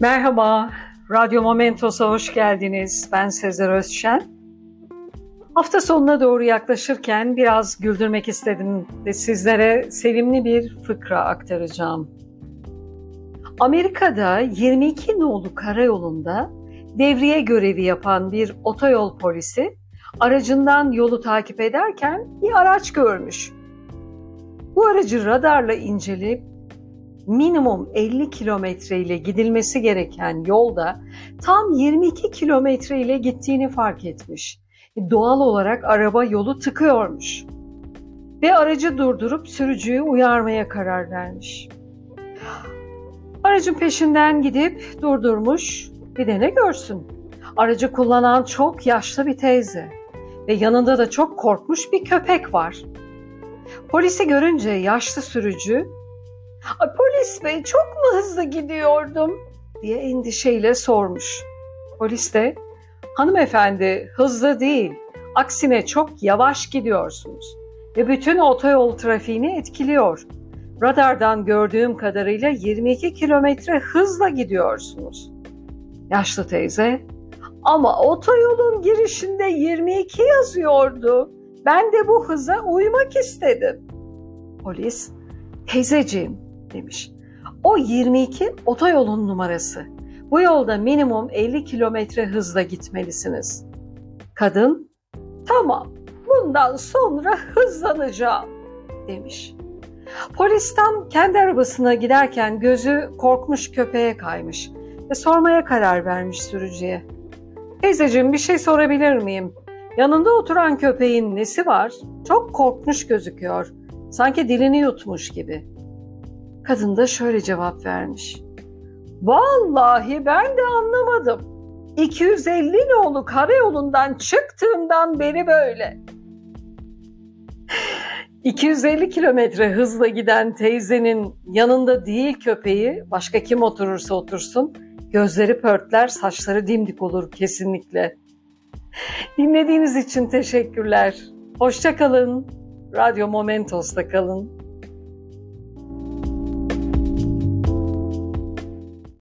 Merhaba, Radyo Momentos'a hoş geldiniz. Ben Sezer Özşen. Hafta sonuna doğru yaklaşırken biraz güldürmek istedim ve sizlere sevimli bir fıkra aktaracağım. Amerika'da 22 nolu karayolunda devriye görevi yapan bir otoyol polisi aracından yolu takip ederken bir araç görmüş. Bu aracı radarla inceleyip minimum 50 kilometre ile gidilmesi gereken yolda tam 22 kilometre ile gittiğini fark etmiş. E, doğal olarak araba yolu tıkıyormuş. Ve aracı durdurup sürücüyü uyarmaya karar vermiş. Aracın peşinden gidip durdurmuş. Bir de ne görsün? Aracı kullanan çok yaşlı bir teyze ve yanında da çok korkmuş bir köpek var. Polisi görünce yaşlı sürücü Polis bey çok mu hızlı gidiyordum diye endişeyle sormuş. Polis de hanımefendi hızlı değil aksine çok yavaş gidiyorsunuz ve bütün otoyol trafiğini etkiliyor. Radardan gördüğüm kadarıyla 22 kilometre hızla gidiyorsunuz. Yaşlı teyze ama otoyolun girişinde 22 yazıyordu. Ben de bu hıza uymak istedim. Polis, teyzeciğim demiş. O 22 otoyolun numarası. Bu yolda minimum 50 kilometre hızla gitmelisiniz. Kadın, tamam bundan sonra hızlanacağım demiş. Polis tam kendi arabasına giderken gözü korkmuş köpeğe kaymış ve sormaya karar vermiş sürücüye. Teyzeciğim bir şey sorabilir miyim? Yanında oturan köpeğin nesi var? Çok korkmuş gözüküyor. Sanki dilini yutmuş gibi. Kadın da şöyle cevap vermiş. Vallahi ben de anlamadım. 250 nolu karayolundan çıktığımdan beri böyle. 250 kilometre hızla giden teyzenin yanında değil köpeği, başka kim oturursa otursun, gözleri pörtler, saçları dimdik olur kesinlikle. Dinlediğiniz için teşekkürler. Hoşça kalın. Radyo Momentos'ta kalın.